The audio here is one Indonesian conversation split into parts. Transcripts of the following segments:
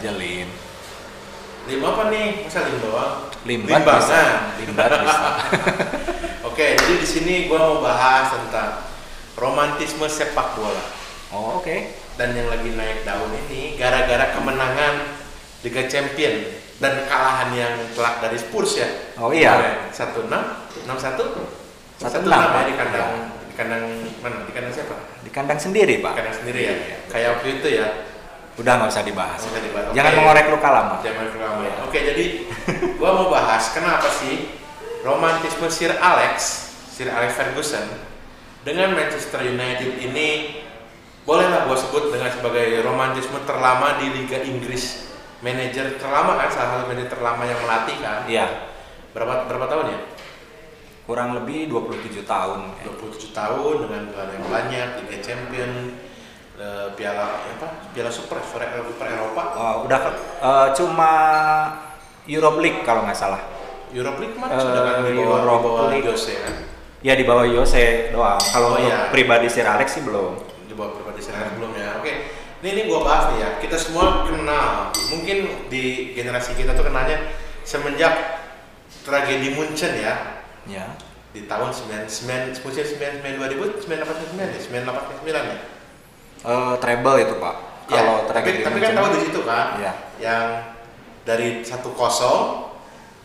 aja Lim. Lim apa nih? Masa Lim doang? Limbat Limbangan. bisa. Limbat bisa. Oke, jadi di sini gue mau bahas tentang romantisme sepak bola Oh oke. dan yang lagi naik daun ini gara-gara kemenangan Liga Champion dan kekalahan yang telak dari Spurs ya. Oh iya. Satu enam, enam satu, Satu enam ya di kandang, Iya. di kandang mana? Di kandang siapa? Di kandang sendiri Di pak. kandang sendiri ya. Iya. Kayak waktu itu ya. Udah nggak usah dibahas. Nggak usah dibahas. Jangan mengorek luka lama. Zaman pertama ya. Oke, jadi gua mau bahas kenapa sih romantisme Sir Alex, Sir Alex Ferguson dengan Manchester United ini bolehlah gua sebut dengan sebagai romantisme terlama di Liga Inggris. Manajer terlama kan, salah satu manajer terlama yang melatih kan. Iya. Berapa berapa tahun ya? Kurang lebih 27 tahun. 27 tahun dengan gelar yang banyak, Liga Champion, eh, piala apa? Piala Super Super, Super Eropa, Oh, udah eh, cuma Europe League kalau nggak salah. Europe League Eh, sudah kan di bawah, di Europe bawah League. Jose kan. Ya di bawah Jose doang. Oh, Kalau untuk iya. pribadi Sir Alex sih belum. di bawah pribadi saya belum ya. Oke, ini ini gua bahas nih ya. Kita semua kenal, mungkin di generasi kita tuh kenalnya semenjak tragedi Munchen ya Ya. di tahun 99 musim 99 2000 989 ya 989 ya. Eh, treble itu pak. Ya, Kalau tapi, tragedi tapi kan tahu di situ kan Iya. yang dari 1-0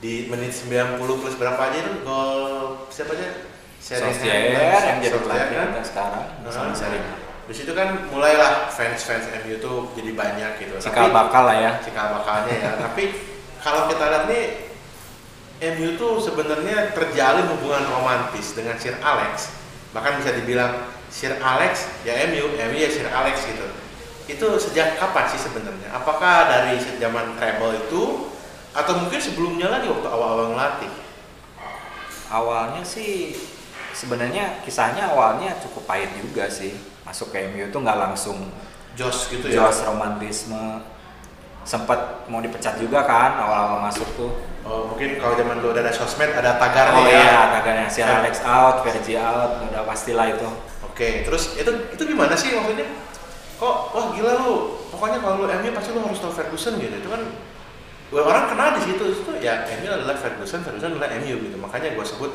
di menit 90 plus berapa aja itu gol siapa aja? Solskjaer yang jadi pelatih kan? sekarang Nah, Sering. Di situ kan mulailah fans-fans MU tuh jadi banyak gitu. Cikal bakal lah ya. cikal bakalnya ya. Tapi kalau kita lihat nih MU tuh sebenarnya terjalin hubungan romantis dengan Sir Alex. Bahkan bisa dibilang Sir Alex ya MU, MU ya Sir Alex gitu. Itu sejak kapan sih sebenarnya? Apakah dari zaman treble itu atau mungkin sebelumnya lagi waktu awal-awal ngelatih? Awalnya sih sebenarnya kisahnya awalnya cukup pahit juga sih. Masuk ke MU itu nggak langsung Jos gitu ya. jos romantisme. Sempat mau dipecat juga kan awal-awal masuk tuh. Oh, mungkin kalau zaman dulu ada sosmed ada tagar Oh nih ya. iya, tagarnya si Alex out, Vergi out, udah pastilah itu. Oke, terus itu itu gimana sih maksudnya? Kok wah gila lu. Pokoknya kalau lu MU pasti lu harus tahu Ferguson gitu. Itu kan orang kenal di situ itu ya MU adalah Ferguson, Ferguson adalah MU gitu. Makanya gua sebut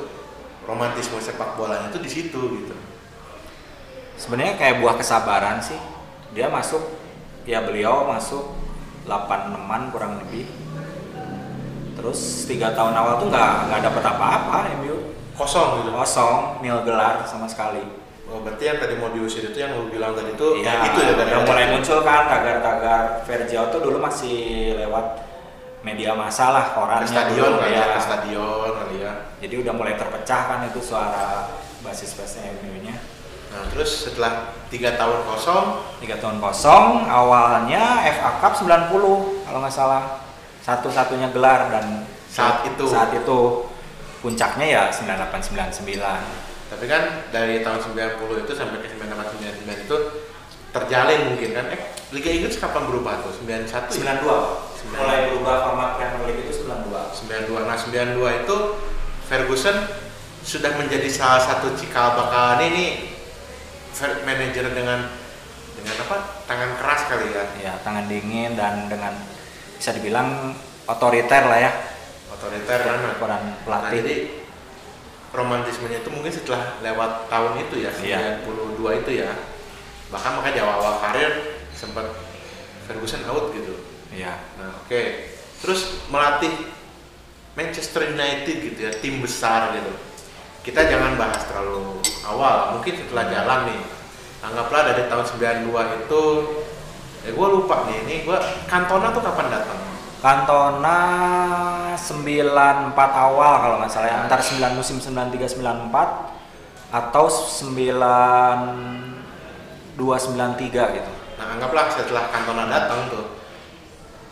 romantisme sepak bolanya itu di situ gitu. Sebenarnya kayak buah kesabaran sih. Dia masuk, ya beliau masuk 8 teman kurang lebih. Terus tiga tahun awal tuh nggak nggak dapet apa-apa MU Kosong gitu. kosong nil gelar sama sekali. Oh, berarti yang tadi mau diusir itu yang lu bilang tadi itu Iya, kayak gitu ya gara-gara mulai itu. muncul kan tagar-tagar Vergio tuh dulu masih lewat media massa lah ke korannya stadion dulu, kali ya, ya. ke stadion kali ya. Jadi udah mulai terpecah kan itu suara basis-basis MU-nya. Nah, terus setelah tiga tahun kosong, tiga tahun kosong awalnya FA Cup 90 kalau nggak salah satu-satunya gelar dan Saat itu. saat itu puncaknya ya 9899 tapi kan dari tahun 90 itu sampai ke 9899 itu terjalin mungkin kan. Eh Liga Inggris kapan berubah tuh? 91 ya? 92 mulai berubah format Premier League itu 92 92 nah 92 itu Ferguson sudah menjadi salah satu cikal bakal ini manajer dengan dengan apa? Tangan keras kali ya. Ya tangan dingin dan dengan bisa dibilang otoriter lah ya. Otoriter kan nah, peran nah, pelatih. jadi romantismenya itu mungkin setelah lewat tahun itu ya Iya. 92 itu ya bahkan makanya di awal-awal karir sempat Ferguson out gitu ya Nah, oke. Terus melatih Manchester United gitu ya, tim besar gitu. Kita jangan bahas terlalu awal, mungkin setelah jalan nih. Anggaplah dari tahun 92 itu eh gue lupa nih, ini gue Cantona tuh kapan datang? Cantona 94 awal kalau nggak salah ya. antara 9 musim 93 94 atau 92 93 gitu. Nah, anggaplah setelah Cantona datang tuh.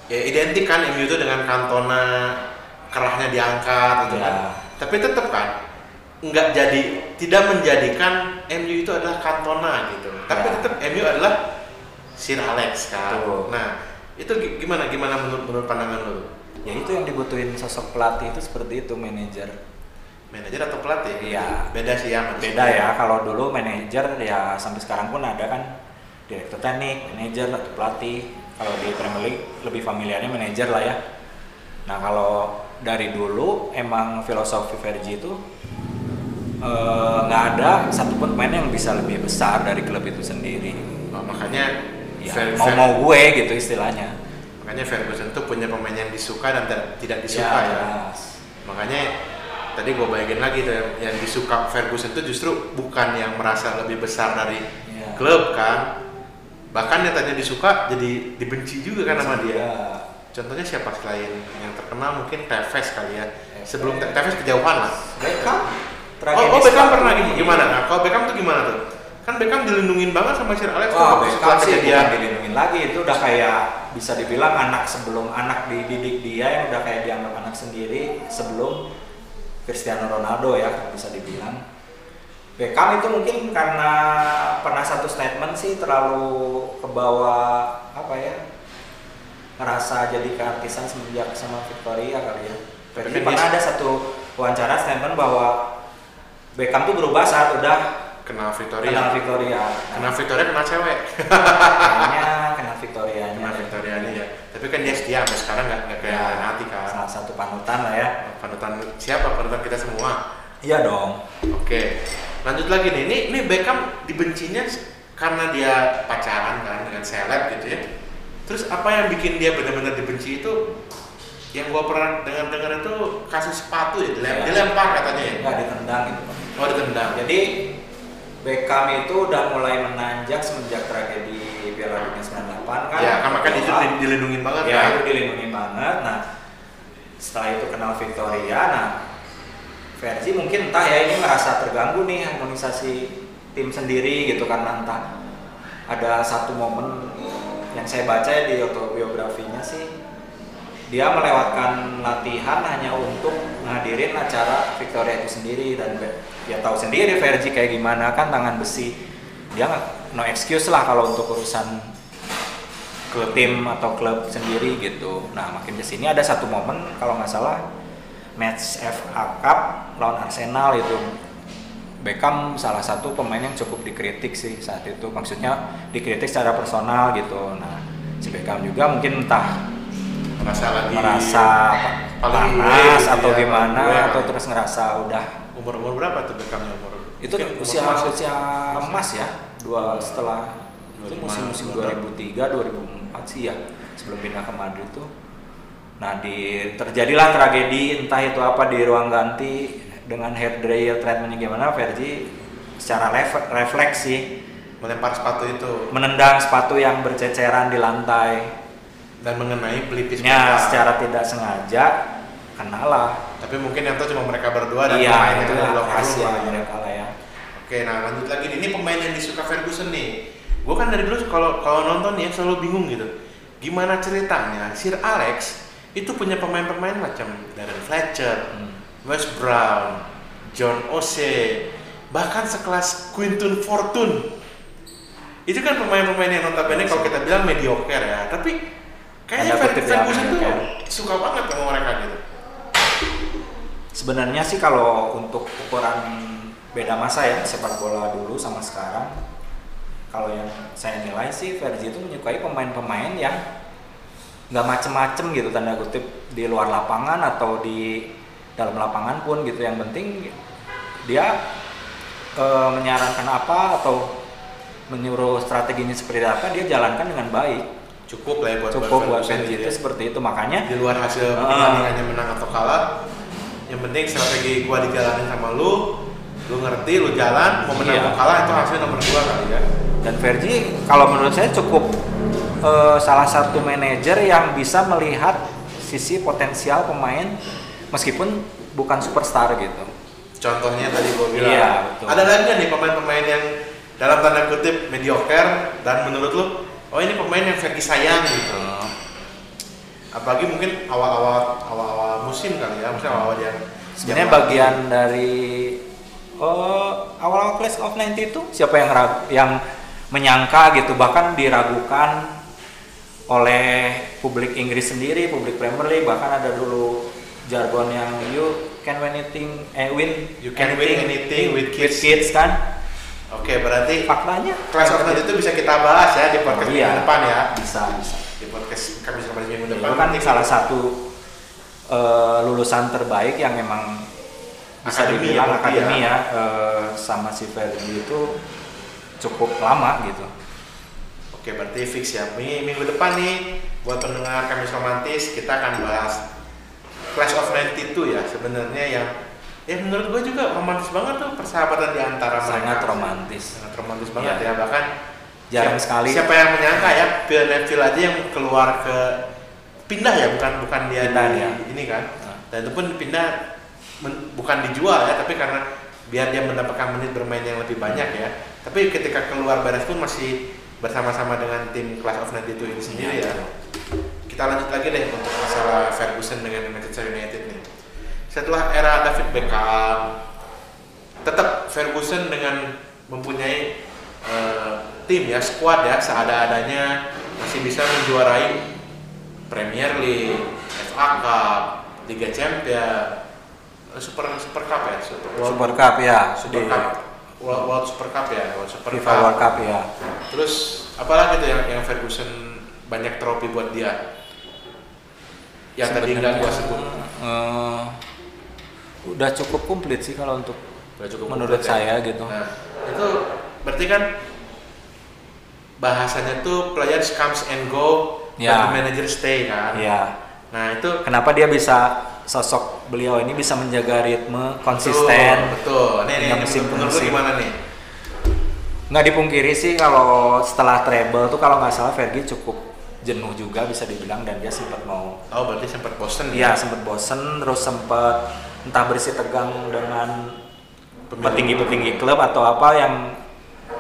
Ya identik kan MU itu dengan Cantona kerahnya diangkat gitu Ya. kan. Tapi tetap kan nggak jadi tidak menjadikan MU itu adalah Cantona gitu. Tapi Ya. tetap MU adalah Sir Alex kan. Betul. Nah, itu gi- gimana gimana menurut menurut pandangan lu? Ya itu yang dibutuhin sosok pelatih itu seperti itu manajer. Manajer atau pelatih? Iya. Beda sih ya. maksudnya. beda ya kalau dulu manajer ya sampai sekarang pun ada kan direktur teknik manajer atau pelatih kalau di Premier League lebih familiarnya manajer lah ya nah kalau dari dulu emang filosofi Vergi itu eh, nggak ada satupun pemain yang bisa lebih besar dari klub itu sendiri Oh, makanya ya, mau mau gue gitu istilahnya makanya Ferguson tuh punya pemain yang disuka dan tidak- disuka Ya, ya. Makanya tadi gue bayangin lagi tuh yang, yang disuka Ferguson tuh justru bukan yang merasa lebih besar dari Iya. klub kan. Bahkan yang tadinya disuka jadi dibenci juga kan sama dia. Ya. Contohnya siapa selain yang terkenal mungkin Tevez kali ya. Sebelum Te- Tevez kejauhan lah. Beckham Oh, oh Beckham pernah gimana? Nah, kalau Beckham tuh gimana tuh? Kan Beckham dilindungin banget sama Sir Alex tuh Wah, waktu Beckham setelah kejadian. Lagi itu udah kayak bisa dibilang anak sebelum anak dididik dia yang udah kayak dianggap anak sendiri sebelum Cristiano Ronaldo ya bisa dibilang. Beckham itu mungkin karena pernah satu statement sih terlalu kebawa apa ya ngerasa jadi keartisan semenjak sama Victoria kali ya. Kan pernah ada satu wawancara statement bahwa Beckham tuh berubah saat udah Kenal Victoria. kenal Victoria. Kenal Victoria kenal cewek. kayaknya kenal Victorianya Kenal Victoria ini ya. Tapi kan dia setia sampai sekarang nggak nggak kayak Ya, hati kan. salah satu panutan lah ya Panutan siapa? Panutan kita semua. iya dong Oke, lanjut lagi nih. Ini, ini Beckham dibencinya karena dia pacaran kan dengan seleb gitu ya. Terus apa yang bikin dia benar-benar dibenci itu? Yang gua pernah dengar-dengar itu kasus sepatu ya, Iya. dilempar katanya ya. nggak ditendang gitu. Oh ditendang. jadi Beckham itu udah mulai menanjak semenjak tragedi Piala Dunia 98 kan? Ya, kan makanya itu Bahwa- di- dilindungin banget ya kan. itu dilindungi banget. Nah setelah itu kenal Victoria. Nah versi mungkin entah ya ini merasa terganggu nih harmonisasi tim sendiri gitu karena entah ada satu momen yang saya baca ya di autobiografinya sih dia melewatkan latihan hanya untuk ngadirin acara Victoria itu sendiri dan ya tahu sendiri Vergi kayak gimana kan tangan besi dia nggak no excuse lah kalau untuk urusan klub tim atau klub sendiri gitu. Nah makin ke sini ada satu momen kalau nggak salah match FA Cup lawan Arsenal itu Beckham salah satu pemain yang cukup dikritik sih saat itu maksudnya dikritik secara personal gitu. Nah si Beckham juga mungkin entah Merasa lagi merasa panas gitu atau ya, gimana gue. atau terus ngerasa udah umur umur berapa tuh Beckhamnya umur? itu Mungkin umur usia emas usia emas ya dua setelah itu 25, musim-musim 2003 2004 sih ya sebelum pindah ke Madrid tuh. Nah di terjadilah tragedi entah itu apa di ruang ganti dengan hair dryer treatmentnya gimana Vergi secara ref- refleks sih melempar sepatu itu. Menendang sepatu yang berceceran di lantai dan mengenai pelipis ya Beckham. secara tidak sengaja kenalah Tapi mungkin yang tahu cuma mereka berdua dan iya pemain yang itu ada di locker room ya. mereka lah ya Oke, nah lanjut lagi. Ini pemain yang disuka Ferguson nih. Gue kan dari dulu kalau kalau nonton ya selalu bingung gitu. Gimana ceritanya Sir Alex itu punya pemain-pemain macam Darren Fletcher, Hmm. Wes Brown, John Ose, bahkan sekelas Quinton Fortune. Itu kan pemain-pemain yang notabene kalau kita bilang mediocre ya, tapi kayaknya ya, Ferguson tuh mediocre. suka banget sama mereka gitu. Sebenarnya sih kalau untuk ukuran beda masa ya sepak bola dulu sama sekarang, kalau yang saya nilai sih Vergi itu menyukai pemain-pemain yang nggak macem-macem gitu tanda kutip di luar lapangan atau di dalam lapangan pun gitu. Yang penting dia eh, menyarankan apa atau menyuruh strateginya seperti apa dia jalankan dengan baik. Cukup lah ya buat Cukup buat Vergi gitu itu ya. seperti itu makanya di luar hasil Ah. pertandingannya menang atau kalah yang penting strategi gua dijalanin sama lu lu ngerti lu jalan mau menang Iya. mau kalah itu hasil nomor dua kali ya Dan Vergi kalau menurut saya cukup eh, salah satu manajer yang bisa melihat sisi potensial pemain meskipun bukan superstar gitu. contohnya tadi gua bilang Iya, betul. ada lagi nih pemain-pemain yang dalam tanda kutip mediocre dan menurut lu oh ini pemain yang Fergie sayang gitu. Apalagi mungkin awal-awal awal-awal musim kali ya maksudnya awal-awal yang Sebenarnya bagian dari oh, awal-awal Class of 90 itu siapa yang ragu, yang menyangka gitu bahkan diragukan oleh publik Inggris sendiri, publik Premier League bahkan ada dulu jargon yang you can win anything eh win You can win anything with kids. kan Oke, berarti faktanya Clash of itu bisa kita bahas ya di podcast Iya. minggu depan ya. bisa bisa Di podcast kami sama minggu itu depan kan nanti salah satu eh, lulusan terbaik yang memang bisa Akademi dibilang ya, akademi ya. ya, eh, sama si Fergie itu cukup lama gitu Oke, berarti fix ya. Minggu, minggu depan nih buat pendengar kami romantis kita akan bahas Clash of 92 ya sebenarnya yang ya menurut gue juga romantis banget tuh persahabatan di antara sangat mereka. romantis Sangat romantis banget Iya. ya bahkan jarang siapa, sekali Siapa yang menyangka ya Bill Neville aja yang keluar ke pindah ya bukan bukan dia Pindah di- dia. ini kan. Nah. Dan itu pun pindah men- bukan dijual ya tapi karena biar dia mendapatkan menit bermain yang lebih banyak ya. Tapi ketika keluar beres pun masih bersama-sama dengan tim Class of 92 ini sendiri Iya, ya. betul. Kita lanjut lagi deh untuk masalah Ferguson dengan Manchester United. Setelah era David Beckham, tetap Ferguson dengan mempunyai eh, tim ya, squad ya, seada-adanya masih bisa menjuarai Premier League, FA Cup, Liga Champions, eh, Super Super Cup ya, Super, World- Super Cup ya Super di Cup, World, World Super Cup ya, World Super FIFA World Cup ya Terus apalagi tuh yang yang Ferguson banyak trofi buat dia? Yang tadi nggak gua sebut. eh, udah cukup komplit sih kalau untuk Udah cukup menurut komplit ya. saya gitu Nah, itu berarti kan bahasanya tuh players comes and go, Ya. but the manager stay kan. ya Nah, itu kenapa dia bisa sosok beliau ini bisa menjaga ritme konsisten Betul. betul. Nih, nih, musim menurut musim. gimana nih? nggak dipungkiri sih kalau setelah treble tuh kalau nggak salah Fergie cukup jenuh juga bisa dibilang dan dia sempat mau Oh, berarti sempat bosen Iya sempat bosen terus sempat entah bersih tegang dengan petinggi-petinggi klub atau apa yang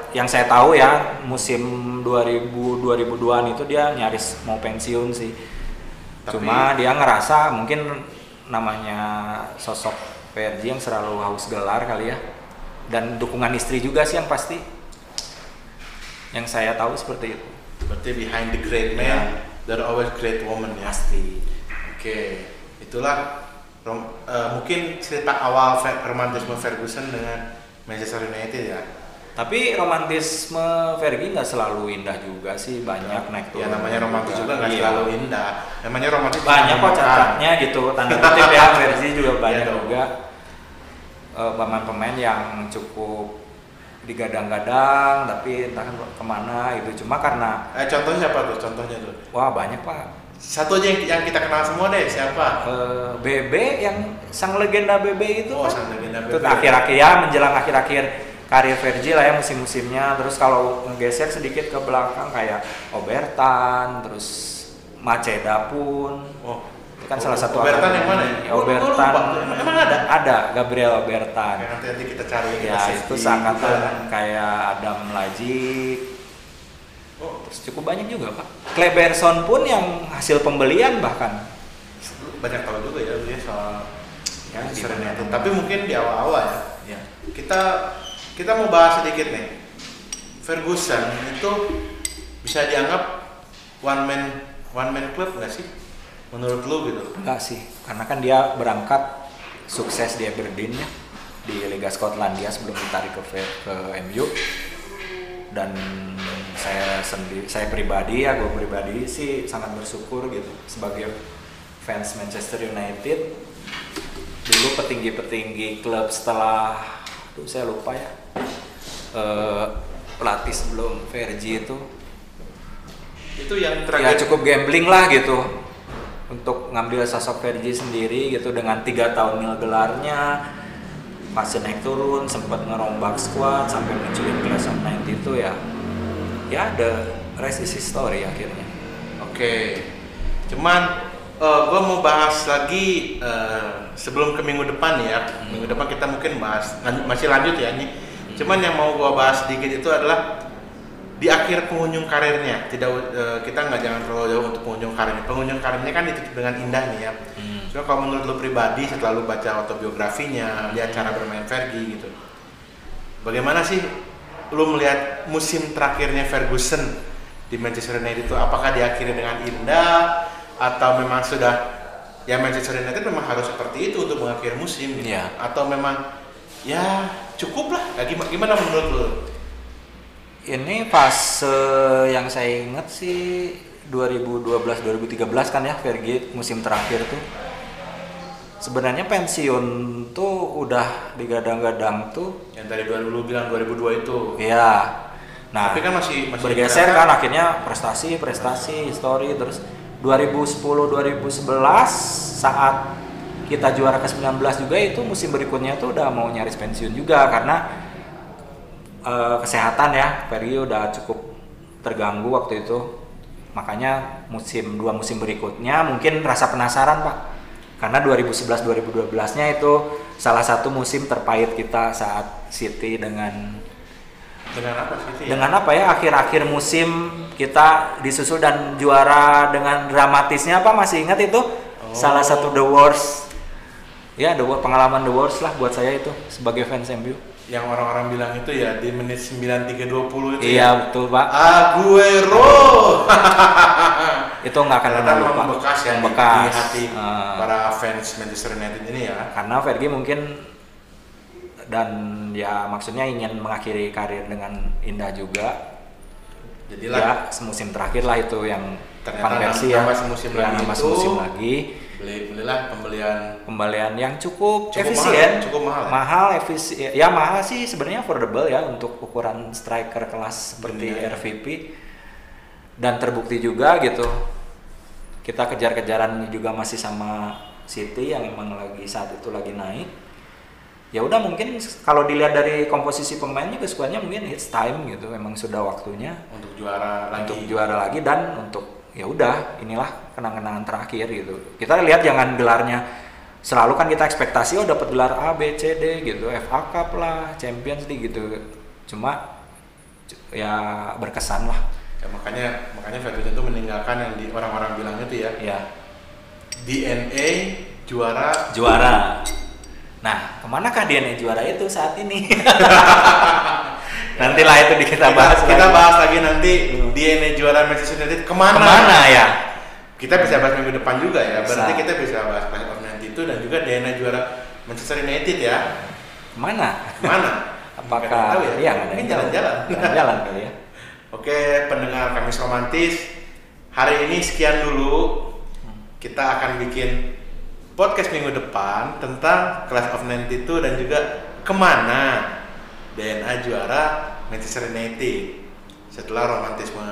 yang saya tahu ya musim 2000 2002an itu dia nyaris mau pensiun sih. Tapi- Cuma dia ngerasa mungkin namanya sosok Fergie yang selalu haus gelar kali ya. Dan dukungan istri juga sih yang pasti. Yang saya tahu seperti itu. Berarti behind the great man, Ya. there always great woman ya. Pasti. Oke, itulah rom- eh, mungkin cerita awal romantisme Ferguson dengan Manchester United ya. Tapi romantisme Fergie nggak selalu indah juga sih, banyak naik turun. Ya namanya romantis juga nggak Iya. selalu indah. Namanya romantis Banyak kok cacatnya gitu, tanda kutip ya versi juga banyak Iya dong. juga eh, pemain-pemain yang cukup digadang-gadang tapi entah ke mana itu cuma karena Eh, contohnya siapa tuh? Contohnya tuh. wah banyak pak Satu aja yang, yang kita kenal semua deh, siapa? Eh, BB yang sang legenda BB itu Oh, kan sang legenda itu BB. akhir-akhir ya menjelang akhir-akhir karir Virgil lah ya musim-musimnya terus kalau ngegeser sedikit ke belakang kayak Obertan terus Maceda pun Oh, itu kan salah satu Obertan yang mana ya? Gua Obertan lupa. Emang- ada? ada Gabriel Obertan nanti nanti kita cari ya itu seangkatan kayak Adam Lajik Oh, cukup banyak juga pak Kleberson pun yang hasil pembelian bahkan banyak tahu juga ya ya soal Ya, United. mana- Tapi mungkin di awal-awal ya. ya Kita kita mau bahas sedikit nih. Ferguson itu bisa dianggap one man one man club nggak sih? Menurut lu gitu? Enggak sih, karena kan dia berangkat sukses di Aberdeen ya di Liga Skotlandia sebelum ditarik ke ke MU dan saya sendiri saya pribadi ya gue pribadi sih sangat bersyukur gitu. Sebagai fans Manchester United dulu petinggi-petinggi klub setelah aduh saya lupa ya. Eh, pelatih sebelum Fergie itu. Itu yang ya terakhir cukup gambling lah gitu. Untuk ngambil sosok Fergie sendiri gitu dengan tiga tahun nil gelarnya. Masih naik turun sempat ngerombak squad sampai munculin of 90 itu ya ya ada rest is history akhirnya Oke. Cuman eh gue mau bahas lagi eh, sebelum ke minggu depan ya. Minggu depan kita mungkin bahas lanjut- masih lanjut ya ini. Cuman yang mau gue bahas sedikit itu adalah di akhir pengunjung karirnya. Tidak eh, kita nggak jangan terlalu jauh untuk pengunjung karirnya. Pengunjung karirnya kan ditutup dengan indah nih ya. Cuma kalau menurut lu pribadi setelah lu baca autobiografinya, lihat cara bermain Fergie gitu. Bagaimana sih lu melihat musim terakhirnya Ferguson di Manchester United itu apakah diakhiri dengan indah atau memang sudah ya Manchester United memang harus seperti itu untuk mengakhiri musim gitu. Iya. Atau memang ya cukup lah. Ya, gimana, gimana menurut lo? Ini fase yang saya ingat sih 2012-2013 kan ya Fergie musim terakhir tuh. Sebenarnya pensiun tuh udah digadang-gadang tuh. Yang tadi 2000 bilang 2002 itu. Ya. Nah, Tapi kan masih masih bergeser kan akhirnya prestasi, prestasi, story terus 2010-2011 saat kita juara ke-19 juga itu musim berikutnya tuh udah mau nyaris pensiun juga karena eh, kesehatan ya Fergie udah cukup terganggu waktu itu makanya musim dua musim berikutnya mungkin rasa penasaran pak karena 2011 2012 nya itu salah satu musim terpahit kita saat City dengan dengan apa sih itu ya? dengan apa ya akhir-akhir musim kita disusul dan juara dengan dramatisnya apa masih ingat itu salah satu the worst ya the worst, pengalaman the worst lah buat saya itu sebagai fans MU yang orang-orang bilang itu ya di menit 93.20 itu iya ya. betul pak Aguero. itu nggak akan pernah lupa membekas ya di- Membekas. di hati Ah. para fans Manchester United ini ya. karena Fergie mungkin dan ya maksudnya ingin mengakhiri karir dengan indah juga Jadilah ya semusim terakhir lah itu yang konversi ya semusim Ya, lagi semusim lagi beli belilah pembelian pembelian yang cukup, Cukup efisien, mahal, cukup mahal ya? mahal efisien, ya mahal sih sebenarnya affordable ya untuk ukuran striker kelas seperti Dunia. RVP dan terbukti juga gitu kita kejar-kejaran juga masih sama City yang emang lagi saat itu lagi naik. Ya udah mungkin kalau dilihat dari komposisi pemain juga skuadnya mungkin it's time gitu memang sudah waktunya untuk juara lagi. untuk juara lagi dan untuk ya udah inilah kenang-kenangan terakhir gitu. Kita lihat jangan gelarnya selalu kan kita ekspektasi oh dapat gelar A B C D gitu FA Cup lah Champions League gitu. Cuma ya berkesan lah Ya, makanya makanya Ferguson itu meninggalkan yang di orang-orang bilang itu ya ya DNA juara juara nah ke manakah DNA juara itu saat ini nantilah itu di kita bahas kita lagi. bahas lagi nanti DNA juara Manchester United ke mana? ke mana ya Kita bisa bahas minggu depan juga ya. Berarti Bisa. kita bisa bahas Clash of itu dan juga DNA juara Manchester United ya. ke mana Mana? apakah tahu ya? iya ada Mungkin jalan-jalan. jalan-jalan kali ya Oke, pendengar Kamis Romantis, hari ini sekian dulu. Kita akan bikin podcast minggu depan tentang Clash of 92 dan juga ke mana DNA juara Manchester United setelah romantisme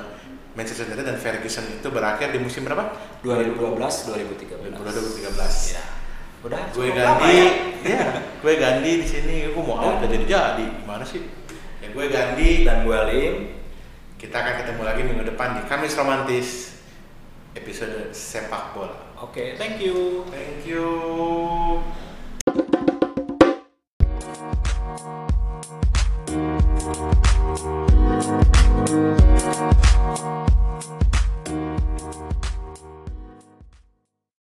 Manchester United dan Ferguson itu berakhir di musim berapa? 2012 2013 2013. ya udah Gue Gandhi, ya. ya, gue Gandhi di sini, gue mau udah jadi jadi, gimana sih? Ya gue Gandhi dan gue Lim Kita akan ketemu lagi minggu depan di Kamis Romantis episode sepak bola. oke thank you Thank you.